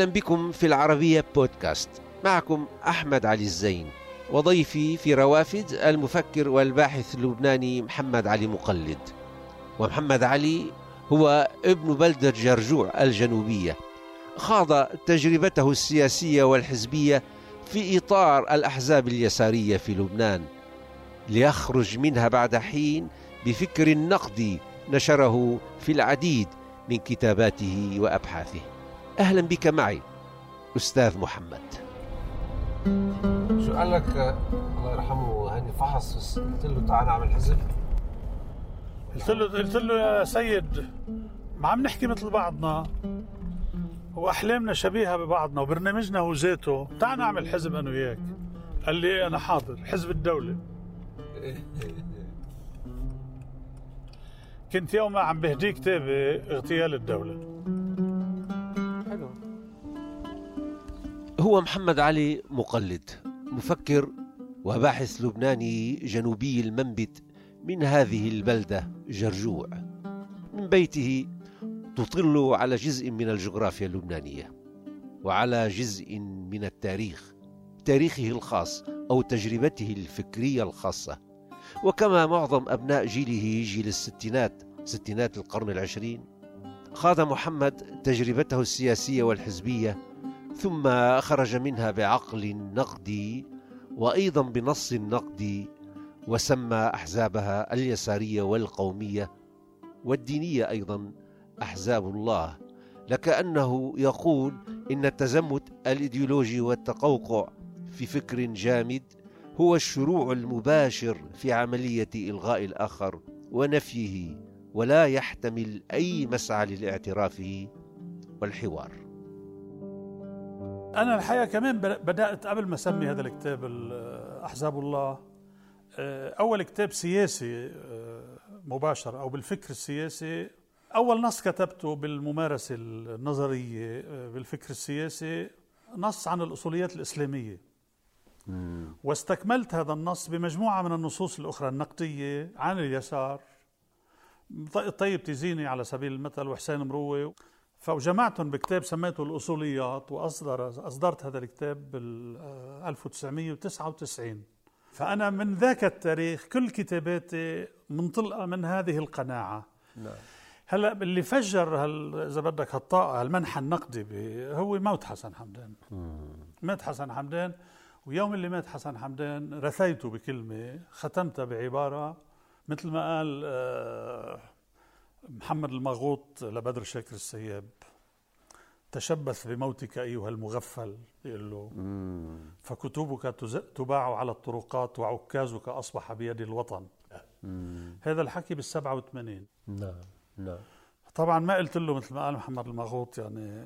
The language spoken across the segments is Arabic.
أهلا بكم في العربية بودكاست. معكم أحمد علي الزين وضيفي في روافد المفكر والباحث اللبناني محمد علي مقلد. ومحمد علي هو ابن بلدة جرجوع الجنوبية. خاض تجربته السياسية والحزبية في إطار الأحزاب اليسارية في لبنان ليخرج منها بعد حين بفكر نقدي نشره في العديد من كتاباته وأبحاثه. أهلا بك معي أستاذ محمد. شو قال لك الله يرحمه هاني فحص قلت له تعال نعمل حزب. قلت له قلت له يا سيد ما عم نحكي مثل بعضنا. واحلامنا شبيهة ببعضنا وبرنامجنا هو ذاته. تعال نعمل حزب أنا وياك. قال لي إيه، أنا حاضر حزب الدولة. كنت يومها عم بهدي كتابي اغتيال الدولة. هو محمد علي مقلد مفكر وباحث لبناني جنوبي المنبت من هذه البلدة جرجوع. من بيته تطل على جزء من الجغرافيا اللبنانية وعلى جزء من التاريخ تاريخه الخاص أو تجربته الفكرية الخاصة. وكما معظم أبناء جيله جيل الستينات ستينات القرن العشرين خاض محمد تجربته السياسية والحزبية ثم خرج منها بعقل نقدي وأيضا بنص نقدي وسمى أحزابها اليسارية والقومية والدينية أيضا أحزاب الله. لكأنه يقول إن التزمت الإيديولوجي والتقوقع في فكر جامد هو الشروع المباشر في عملية إلغاء الآخر ونفيه ولا يحتمل أي مسعى للاعتراف والحوار. أنا الحقيقة كمان بدأت قبل ما أسمي هذا الكتاب أحزاب الله آه، أول كتاب سياسي آه، مباشر أو بالفكر السياسي أول نص كتبته بالممارسة النظرية آه، بالفكر السياسي نص عن الأصوليات الإسلامية. واستكملت هذا النص بمجموعة من النصوص الأخرى النقدية عن اليسار. طيب تيزيني على سبيل المثل وحسين مروي. فجمعتهم بكتاب سميته الأصوليات وأصدر أصدرت هذا الكتاب بال 1999 فأنا من ذاك التاريخ كل كتاباتي منطلقة من هذه القناعة. نعم. هلا اللي فجر هال إذا بدك هالطاقة هالمنحى النقدي هو موت حسن حمدان. مات حسن حمدان ويوم اللي مات حسن حمدان رثيته بكلمة ختمتها بعبارة مثل ما قال آه محمد المغوط لبدر شاكر السياب. تشبث بموتك أيها المغفل يقول له. فكتبك تباع على الطرقات وعكازك أصبح بيد الوطن. مم. هذا الحكي بالسبعة وثمانين. نعم نعم. طبعا ما قلت له مثل ما قال محمد المغوط يعني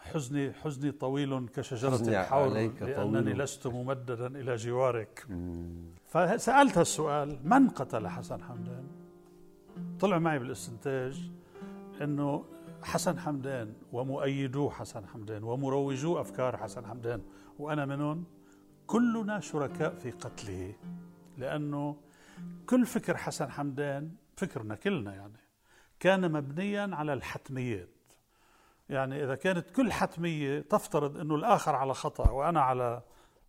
حزني حزني طويل كشجرة الحور لأنني طويل. لست ممددا إلى جوارك. مم. فسألت هالسؤال من قتل حسن حمدان؟ طلع معي بالاستنتاج إنه حسن حمدان ومؤيدو حسن حمدان ومروجو أفكار حسن حمدان وأنا منهم كلنا شركاء في قتله لأنه كل فكر حسن حمدان فكرنا كلنا يعني كان مبنيا على الحتميات يعني إذا كانت كل حتمية تفترض إنه الآخر على خطأ وأنا على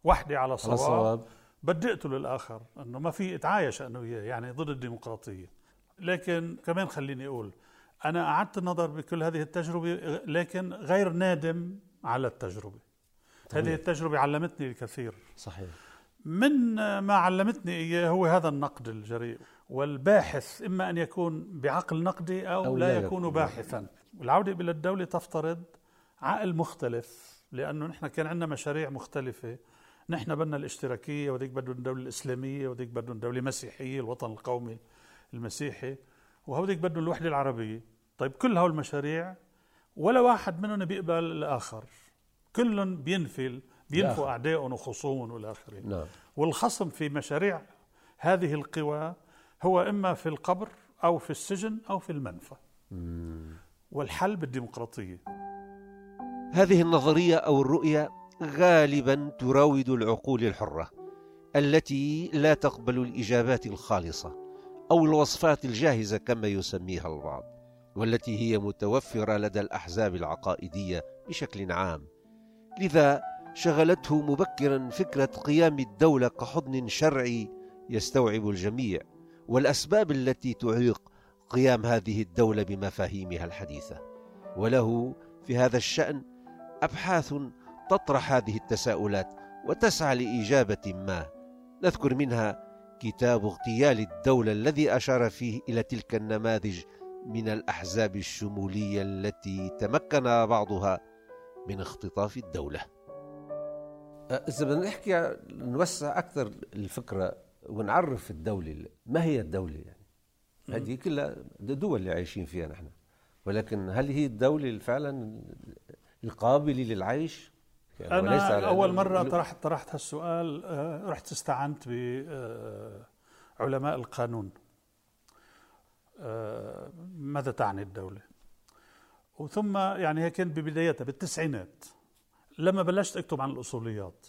وحدي على صواب, على صواب. بدي اقتل الآخر إنه ما في اتعايش أنا وياه يعني ضد الديمقراطية لكن كمان خليني أقول أنا أعدت النظر بكل هذه التجربة لكن غير نادم على التجربة. طبيعي. هذه التجربة علمتني الكثير. صحيح. من ما علمتني إياه هو هذا النقد الجريء والباحث إما أن يكون بعقل نقدي أو, أو لا, يكون باحثا. والعودة إلى الدولة تفترض عقل مختلف لأنه نحن كان عندنا مشاريع مختلفة. نحن بدنا الاشتراكية وذيك بدهم الدولة الإسلامية وذيك بدهم دولة مسيحية الوطن القومي. المسيحي وهوديك بدهم الوحدة العربية. طيب كل هول المشاريع ولا واحد منهم بيقبل الآخر. كلهم بينفي بينفوا أعدائهم وخصومهم والى آخره. نعم. والخصم في مشاريع هذه القوى هو إما في القبر أو في السجن أو في المنفى. مم. والحل بالديمقراطية. هذه النظرية أو الرؤية غالبا تراود العقول الحرة التي لا تقبل الإجابات الخالصة. أو الوصفات الجاهزة كما يسميها البعض والتي هي متوفرة لدى الأحزاب العقائدية بشكل عام. لذا شغلته مبكرا فكرة قيام الدولة كحضن شرعي يستوعب الجميع والأسباب التي تعيق قيام هذه الدولة بمفاهيمها الحديثة. وله في هذا الشأن أبحاث تطرح هذه التساؤلات وتسعى لإجابة ما نذكر منها كتاب اغتيال الدولة الذي أشار فيه إلى تلك النماذج من الأحزاب الشمولية التي تمكن بعضها من اختطاف الدولة. إذا بدنا نحكي نوسع أكثر الفكرة ونعرف الدولة ما هي الدولة يعني؟ هذه كلها دول اللي عايشين فيها نحن. ولكن هل هي الدولة فعلا القابلة للعيش؟ يعني أنا أول مرة طرحت طرحت هالسؤال آه، رحت استعنت بعلماء القانون. آه، ماذا تعني الدولة؟ وثم يعني هي كانت ببدايتها بالتسعينات لما بلشت أكتب عن الأصوليات.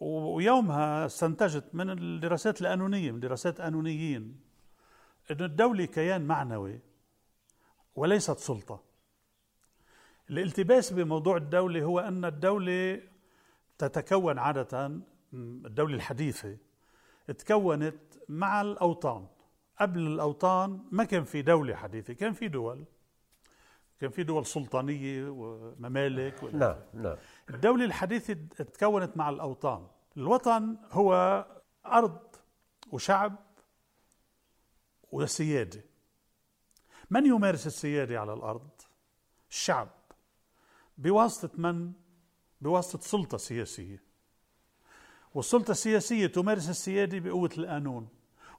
ويومها استنتجت من الدراسات القانونية من دراسات قانونيين إنه الدولة كيان معنوي وليست سلطة. الالتباس بموضوع الدولة هو أن الدولة تتكون عادة الدولة الحديثة تكونت مع الأوطان. قبل الأوطان ما كان في دولة حديثة كان في دول. كان في دول سلطانية وممالك نعم نعم. الدولة الحديثة تكونت مع الأوطان. الوطن هو أرض وشعب وسيادة من يمارس السيادة على الأرض؟ الشعب. بواسطة من؟ بواسطة سلطة سياسية. والسلطة السياسية تمارس السيادة بقوة القانون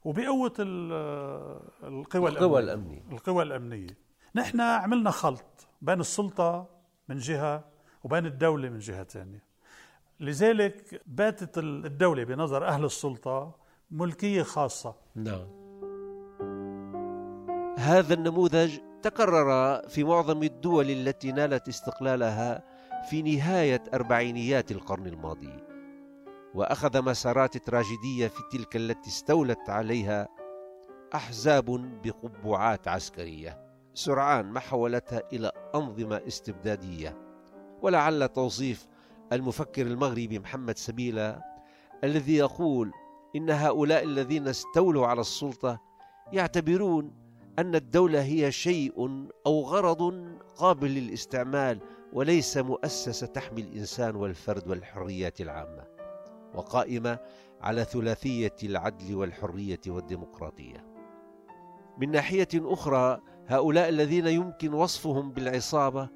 وبقوة القوى القوى الأمنية. القوى الأمنية. نحن عملنا خلط بين السلطة من جهة وبين الدولة من جهة ثانية لذلك باتت الدولة بنظر أهل السلطة ملكية خاصة. نعم. هذا النموذج تكرر في معظم الدول التي نالت استقلالها في نهاية أربعينيات القرن الماضي وأخذ مسارات تراجيدية في تلك التي استولت عليها أحزاب بقبعات عسكرية. سرعان ما حولتها إلى أنظمة استبدادية. ولعل توصيف المفكر المغربي محمد سبيلة الذي يقول إن هؤلاء الذين استولوا على السلطة يعتبرون أن الدولة هي شيء أو غرض قابل للاستعمال وليس مؤسسة تحمي الإنسان والفرد والحريات العامة وقائمة على ثلاثية العدل والحرية والديمقراطية. من ناحية أخرى هؤلاء الذين يمكن وصفهم بالعصابة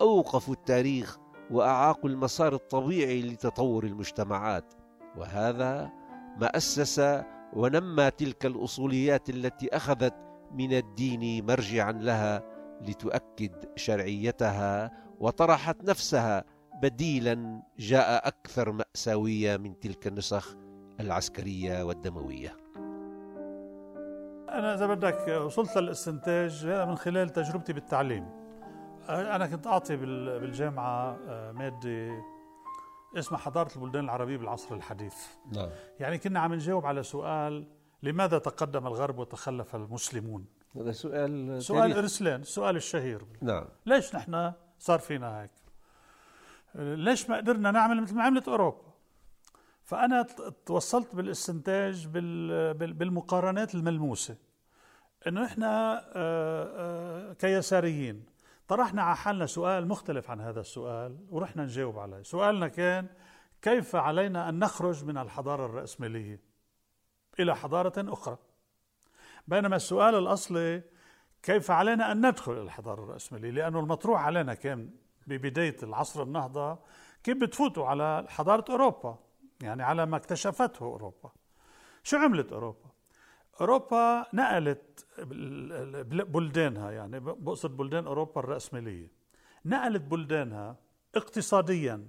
أوقفوا التاريخ وأعاقوا المسار الطبيعي لتطور المجتمعات وهذا ما أسس ونمى تلك الأصوليات التي أخذت من الدين مرجعا لها لتؤكد شرعيتها وطرحت نفسها بديلا جاء أكثر مأساوية من تلك النسخ العسكرية والدموية. أنا إذا بدك وصلت للاستنتاج من خلال تجربتي بالتعليم أنا كنت أعطي بالجامعة آه، مادة اسمها حضارة البلدان العربية بالعصر الحديث. نعم. يعني كنا عم نجاوب على سؤال لماذا تقدم الغرب وتخلف المسلمون؟ هذا سؤال سؤال ارسلان السؤال الشهير. نعم. ليش نحن صار فينا هيك؟ ليش ما قدرنا نعمل مثل ما عملت أوروبا؟ فأنا توصلت بالإستنتاج بالمقارنات الملموسة. إنه إحنا آه، آه، كيساريين طرحنا على حالنا سؤال مختلف عن هذا السؤال ورحنا نجاوب عليه. سؤالنا كان كيف علينا أن نخرج من الحضارة الرأسمالية إلى حضارة أخرى؟ بينما السؤال الاصلي كيف علينا أن ندخل إلى الحضارة الرأسمالية؟ لأنه المطروح علينا كان ببداية العصر النهضة كيف بتفوتوا على حضارة أوروبا؟ يعني على ما اكتشفته أوروبا. شو عملت أوروبا؟ أوروبا نقلت بلدانها يعني بقصد بلدان أوروبا الرأسمالية. نقلت بلدانها اقتصاديا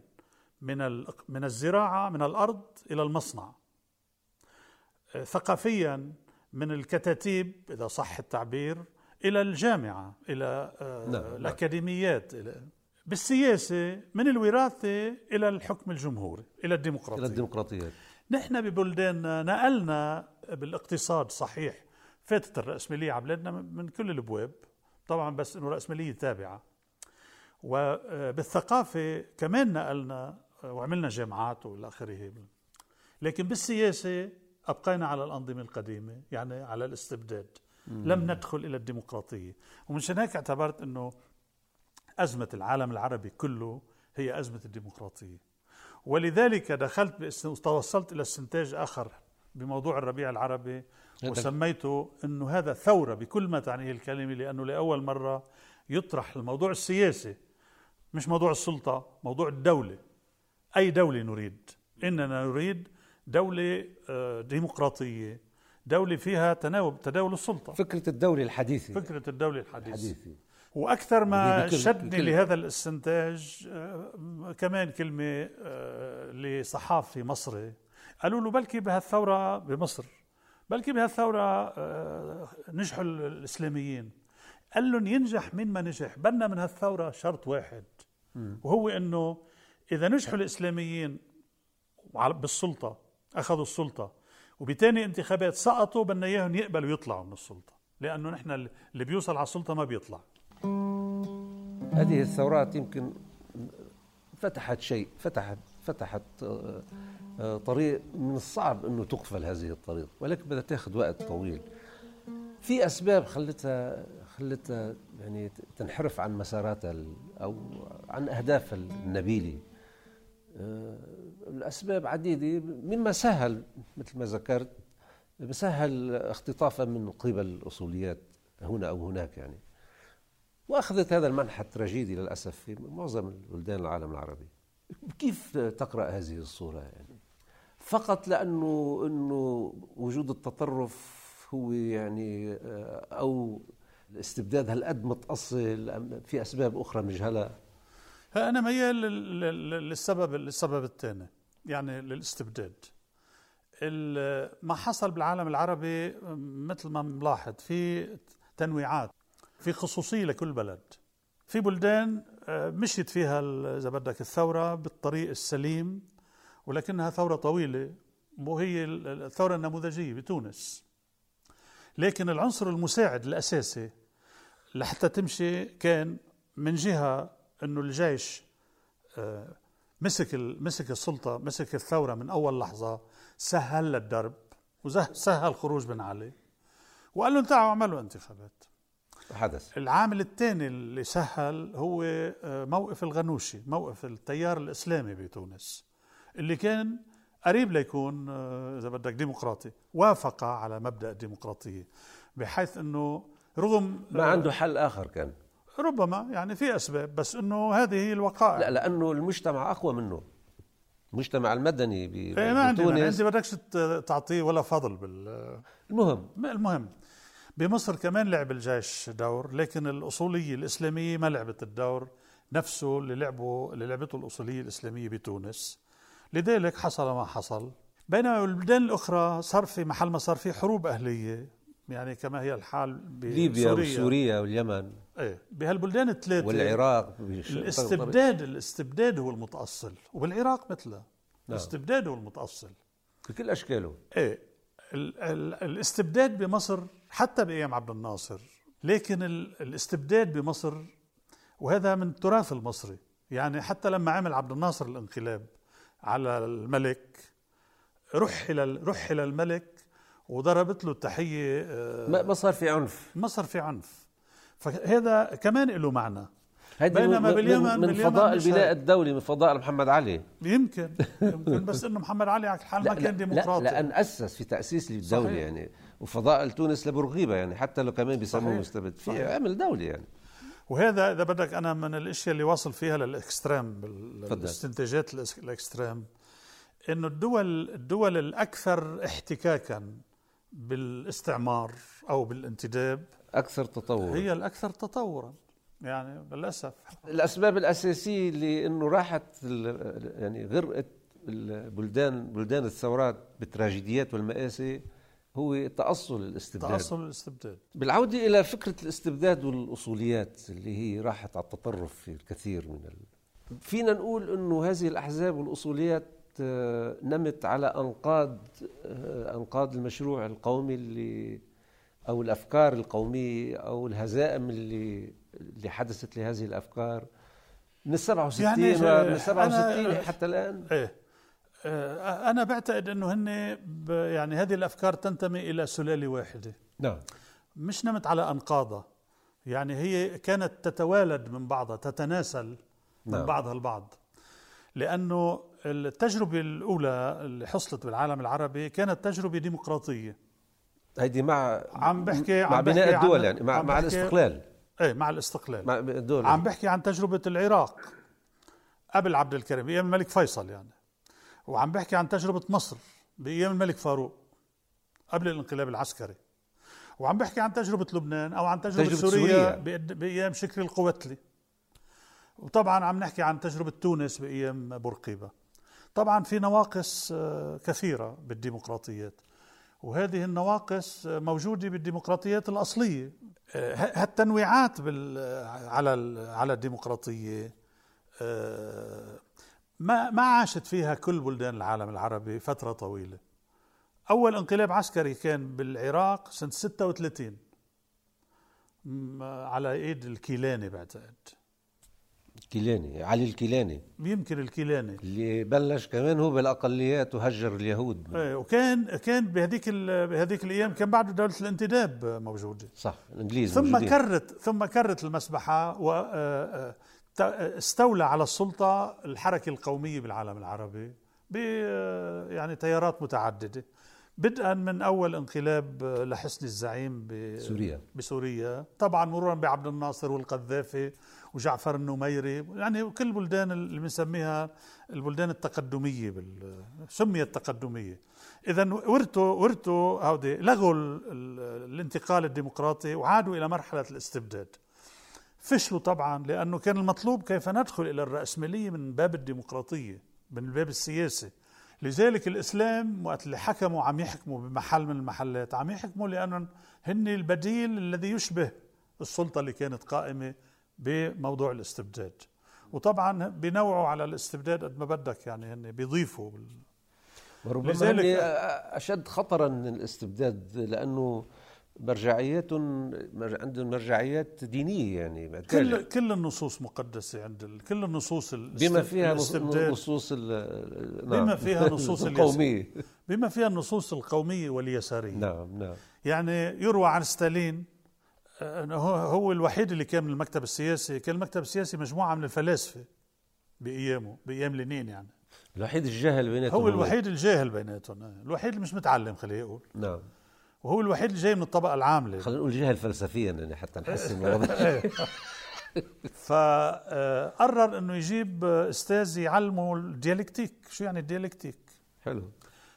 من من الزراعة من الأرض إلى المصنع. ثقافيا من الكتاتيب إذا صح التعبير إلى الجامعة إلى آه، نعم،, نعم. الأكاديميات إلى بالسياسة من الوراثة إلى الحكم الجمهوري إلى الديمقراطية. إلى الديمقراطية. نحن ببلداننا نقلنا بالاقتصاد صحيح فاتت الرأسمالية على بلادنا من كل الأبواب طبعا بس إنه رأسمالية تابعة. وبالثقافة كمان نقلنا وعملنا جامعات وإلى آخره. لكن بالسياسة أبقينا على الأنظمة القديمة يعني على الاستبداد. مم. لم ندخل إلى الديمقراطية. ومن هيك اعتبرت إنه أزمة العالم العربي كله هي أزمة الديمقراطية. ولذلك دخلت وتوصلت إلى استنتاج آخر بموضوع الربيع العربي وسميته إنه هذا ثورة بكل ما تعنيه الكلمة لأنه لأول مرة يطرح الموضوع السياسي مش موضوع السلطة موضوع الدولة. أي دولة نريد؟ إننا نريد دولة آه، ديمقراطية. دولة فيها تناوب تداول السلطة. فكرة الدولة الحديثة. فكرة الدولة الحديثة, الحديثة. وأكثر ما شدني لهذا الاستنتاج آه، كمان كلمة آه، لصحافي مصري. قالوا له بلكي بهالثورة بمصر. بلكي بهالثورة نجحوا الإسلاميين. قال لهم ينجح من ما نجح. بدنا من هالثورة شرط واحد. وهو أنه إذا نجحوا الإسلاميين بالسلطة أخذوا السلطة. وبتاني انتخابات سقطوا بدنا إياهم يقبلوا يطلعوا من السلطة. لأنه نحن اللي بيوصل على السلطة ما بيطلع. هذه الثورات يمكن فتحت شيء فتحت فتحت آه، آه، طريق من الصعب إنه تقفل هذه الطريق. ولكن بدها تاخذ وقت طويل. في أسباب خلتها خلتها يعني تنحرف عن مساراتها أو عن أهدافها النبيلة. الأسباب عديدة. مما سهل مثل ما ذكرت سهل اختطافها من قبل الأصوليات هنا أو هناك يعني. وأخذت هذا المنحى التراجيدي للأسف في معظم البلدان العالم العربي. كيف تقرأ هذه الصورة يعني؟ فقط لأنه إنه وجود التطرف هو يعني آه، أو الاستبداد هالقد متأصل في أسباب أخرى مجهله أنا ميال للسبب السبب الثاني. يعني للاستبداد. ما حصل بالعالم العربي مثل ما ملاحظ في تنويعات في خصوصية لكل بلد. في بلدان آه، مشيت فيها إذا بدك الثورة بالطريق السليم ولكنها ثورة طويلة وهي الثورة النموذجية بتونس. لكن العنصر المساعد الأساسي لحتى تمشي كان من جهة إنه الجيش آه، مسك مسك السلطة مسك الثورة من أول لحظة سهل الدرب وسهل خروج بن علي. وقال لهم تعالوا اعملوا انتخابات. حدث. العامل الثاني اللي سهل هو آه، موقف الغنوشي موقف التيار الإسلامي بتونس اللي كان قريب ليكون آه، إذا بدك ديمقراطي. وافق على مبدأ الديمقراطيه بحيث إنه رغم ما عنده حل آخر كان. ربما يعني في أسباب بس إنه هذه هي الوقائع. لا لأنه المجتمع أقوى منه. المجتمع المدني بتونس إيه، ما عندي انت بدكش تعطيه ولا فضل بال المهم. المهم بمصر كمان لعب الجيش دور لكن الأصولية الإسلامية ما لعبت الدور نفسه اللي لعبه اللي لعبته الأصولية الإسلامية بتونس. لذلك حصل ما حصل. بينما البلدان الأخرى صار في محل ما صار في حروب أهلية. يعني كما هي الحال بليبيا وسوريا واليمن. إيه بهالبلدان الثلاثة. والعراق الاستبداد الاستبداد هو المتأصل وبالعراق مثله. نعم. الاستبداد هو المتأصل. بكل أشكاله. إيه ال ال الاستبداد بمصر حتى بأيام عبد الناصر لكن الاستبداد بمصر وهذا من التراث المصري. يعني حتى لما عمل عبد الناصر الانقلاب على الملك رحل رحل الملك وضربت له التحية آه، ما صار في عنف. ما صار في عنف. فهذا كمان له معنى. بينما باليمن من فضاء البناء الدولي من فضاء محمد علي. يمكن يمكن بس إنه محمد علي على الحال ما كان ديمقراطي لا لأن أسس في تأسيس الدولة يعني. وفضاء تونس لبرغيبة يعني حتى لو كمان بيسموه مستبد. في عمل دولي يعني. وهذا إذا بدك أنا من الأشياء اللي واصل فيها للإكستريم بالاستنتاجات الإكستريم إنه الدول الدول الأكثر احتكاكا بالاستعمار أو بالانتداب أكثر تطورا. هي الأكثر تطورا يعني للأسف. الأسباب الأساسية اللي إنه راحت يعني غرقت البلدان بلدان الثورات بالتراجيديات والمآسي هو تأصل الاستبداد. تأصل الاستبداد. بالعودة إلى فكرة الاستبداد والأصوليات اللي هي راحت على التطرف في الكثير من ال... فينا نقول أنه هذه الأحزاب والأصوليات آه، نمت على أنقاض آه، أنقاض المشروع القومي اللي أو الأفكار القومية أو الهزائم اللي اللي حدثت لهذه الأفكار. من ال 67 يعني من ال 67 حتى الآن؟ إيه. أنا بعتقد إنه هن يعني هذه الأفكار تنتمي إلى سلالة واحدة. نعم. مش نمت على انقاضها يعني هي كانت تتوالد من بعضها تتناسل من نعم. بعضها البعض. لأنه التجربة الأولى اللي حصلت بالعالم العربي كانت تجربة ديمقراطية. هيدي مع عم بحكي مع عم بناء بحكي الدول يعني مع, مع الاستقلال. إيه مع الاستقلال. مع الدول عم بحكي عن تجربة العراق قبل عبد الكريم بايام الملك فيصل يعني. وعم بحكي عن تجربة مصر بأيام الملك فاروق قبل الانقلاب العسكري. وعم بحكي عن تجربة لبنان أو عن تجربة, تجربة سوريا, سوريا بأيام شكري القوتلي وطبعا عم نحكي عن تجربة تونس بأيام بورقيبة. طبعا في نواقص آه، كثيرة بالديمقراطيات وهذه النواقص موجودة بالديمقراطيات الأصلية. آه، هالتنويعات على على الديمقراطية آه، ما ما عاشت فيها كل بلدان العالم العربي فترة طويلة. أول انقلاب عسكري كان بالعراق سنة 36 على إيد الكيلاني بعتقد. كيلاني علي الكيلاني. يمكن الكيلاني. اللي بلش كمان هو بالأقليات وهجر اليهود. إيه وكان كان بهذيك بهذيك الأيام كان بعد دولة الانتداب موجوده صح الإنجليز ثم موجودين. كرت ثم كرت المسبحة و آه، آه، استولى على السلطة الحركة القومية بالعالم العربي ب آه، يعني تيارات متعددة. بدءا من أول انقلاب لحسن الزعيم بسوريا بسوريا. طبعا مرورا بعبد الناصر والقذافي وجعفر النميري. يعني كل بلدان اللي بنسميها البلدان التقدمية بال... سميت تقدميه اذا ورثوا ورثوا هودي لغوا الانتقال الديمقراطي وعادوا إلى مرحلة الاستبداد. فشلوا طبعا لأنه كان المطلوب كيف ندخل إلى الرأسمالية من باب الديمقراطية من الباب السياسي لذلك الإسلام وقت اللي حكموا عم يحكموا بمحل من المحلات عم يحكموا لأنهم هن البديل الذي يشبه السلطة اللي كانت قائمة بموضوع الاستبداد وطبعا بنوعوا على الاستبداد قد ما بدك يعني هن بيضيفوا. وربما لذلك أشد خطرا من الاستبداد لأنه مرجعياتهم عندهم مرجعيات دينية يعني كل كل النصوص مقدسة عند ال... كل النصوص بما فيها نصوص ال... نعم. بما فيها نصوص القومية. بما فيها النصوص القومية واليسارية. نعم نعم. يعني يروى عن ستالين هو هو الوحيد اللي كان من المكتب السياسي كان المكتب السياسي مجموعة من الفلاسفة بأيامه بأيام لينين يعني. الوحيد الجاهل بيناتهم هو الوحيد الجاهل بيناتهم الوحيد اللي مش متعلم خلينا نقول نعم. وهو الوحيد اللي جاي من الطبقة العاملة. خلينا نقول جاهل فلسفيا يعني حتى نحسن الوضع. فقرر إنه يجيب أستاذ يعلمه الديالكتيك. شو يعني الديالكتيك؟ حلو.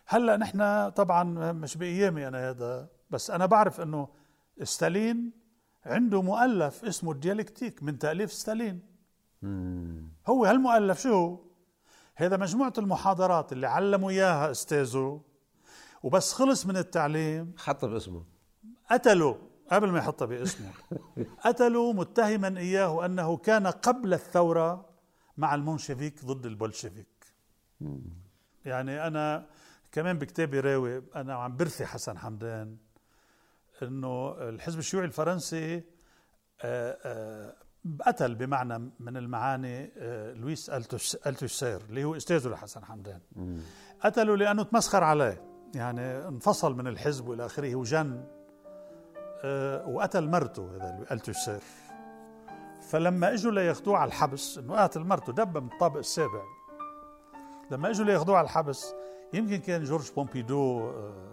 هلأ نحن طبعا مش بأيامي أنا هذا بس أنا بعرف إنه ستالين عنده مؤلف اسمه الديالكتيك من تأليف ستالين. هو هالمؤلف شو؟ هذا مجموعة المحاضرات اللي علموا إياها أستاذه وبس خلص من التعليم. حط باسمه. قتلوا قبل ما يحطها باسمه. قتلوا متهما إياه أنه كان قبل الثورة مع المنشفيك ضد البولشفيك. يعني أنا كمان بكتابي راوي أنا عم برثي حسن حمدان إنه الحزب الشيوعي الفرنسي آه، آه، قتل بمعنى من المعاني آه، لويس ألتوسير اللي هو أستاذه لحسن حمدان. قتله لأنه تمسخر عليه. يعني انفصل من الحزب والى آخره وجن وقتل مرته هذا التوسير فلما إجوا لياخذوه على الحبس إنه قاتل مرته دب من الطابق السابع. لما إجوا لياخذوه على الحبس يمكن كان جورج بومبيدو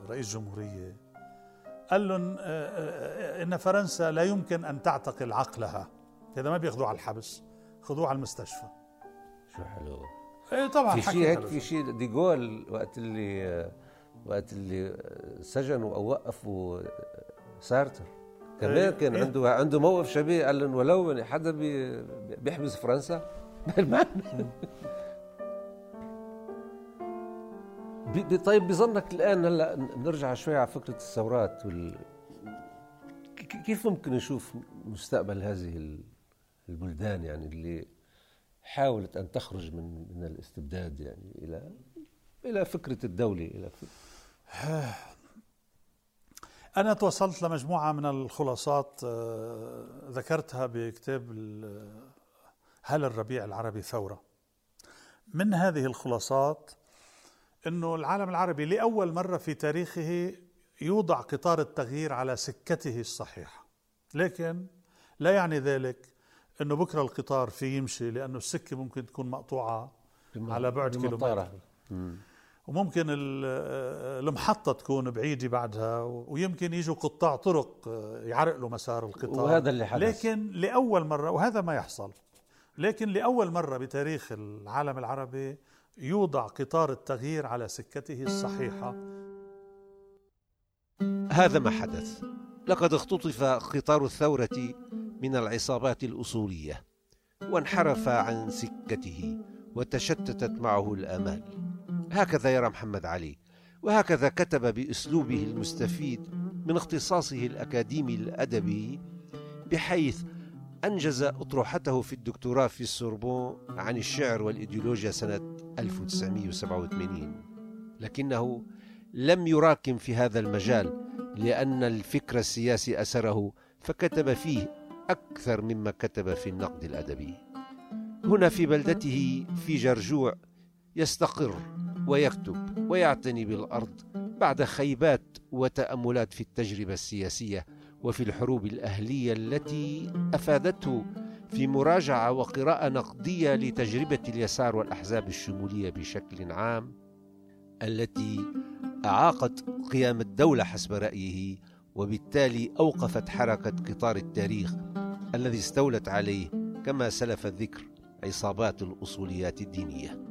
رئيس جمهورية قال لهم آه، آه، آه، إن فرنسا لا يمكن أن تعتقل عقلها. اذا ما بياخذوه على الحبس خذوه على المستشفى. شو حلو. إيه طبعا في شيء هيك؟ في شيء ديغول وقت اللي وقت اللي سجنوا أو وقفوا سارتر. كمان إيه كان إيه. عنده عنده موقف شبيه. قال لهم ولو حدا بيحبس فرنسا. طيب بظنك الآن هلأ نرجع شوي على فكرة الثورات وال... كيف ممكن نشوف مستقبل هذه البلدان يعني اللي حاولت أن تخرج من من الاستبداد يعني إلى إلى فكرة الدولة إلى فكرة أنا توصلت لمجموعة من الخلاصات آه، ذكرتها بكتاب هل الربيع العربي ثورة؟ من هذه الخلاصات أنه العالم العربي لأول مرة في تاريخه يوضع قطار التغيير على سكته الصحيحة. لكن لا يعني ذلك أنه بكرة القطار في يمشي لأنه السكة ممكن تكون مقطوعة على بعد كيلومتر. وممكن المحطة تكون بعيدة بعدها ويمكن يجوا قطاع طرق يعرقلوا مسار القطار وهذا اللي حدث. لكن لأول مرة وهذا ما يحصل لكن لأول مرة بتاريخ العالم العربي يوضع قطار التغيير على سكته الصحيحة. هذا ما حدث. لقد اختطف قطار الثورة من العصابات الأصولية وانحرف عن سكته وتشتتت معه الآمال. هكذا يرى محمد علي وهكذا كتب بأسلوبه المستفيد من اختصاصه الأكاديمي الأدبي بحيث أنجز أطروحته في الدكتوراه في السوربون عن الشعر والإيديولوجيا سنة 1987 لكنه لم يراكم في هذا المجال لأن الفكر السياسي أسره فكتب فيه أكثر مما كتب في النقد الأدبي. هنا في بلدته في جرجوع يستقر ويكتب ويعتني بالأرض بعد خيبات وتأملات في التجربة السياسية وفي الحروب الأهلية التي أفادته في مراجعة وقراءة نقدية لتجربة اليسار والأحزاب الشمولية بشكل عام التي أعاقت قيام الدولة حسب رأيه وبالتالي أوقفت حركة قطار التاريخ الذي استولت عليه كما سلف الذكر عصابات الأصوليات الدينية.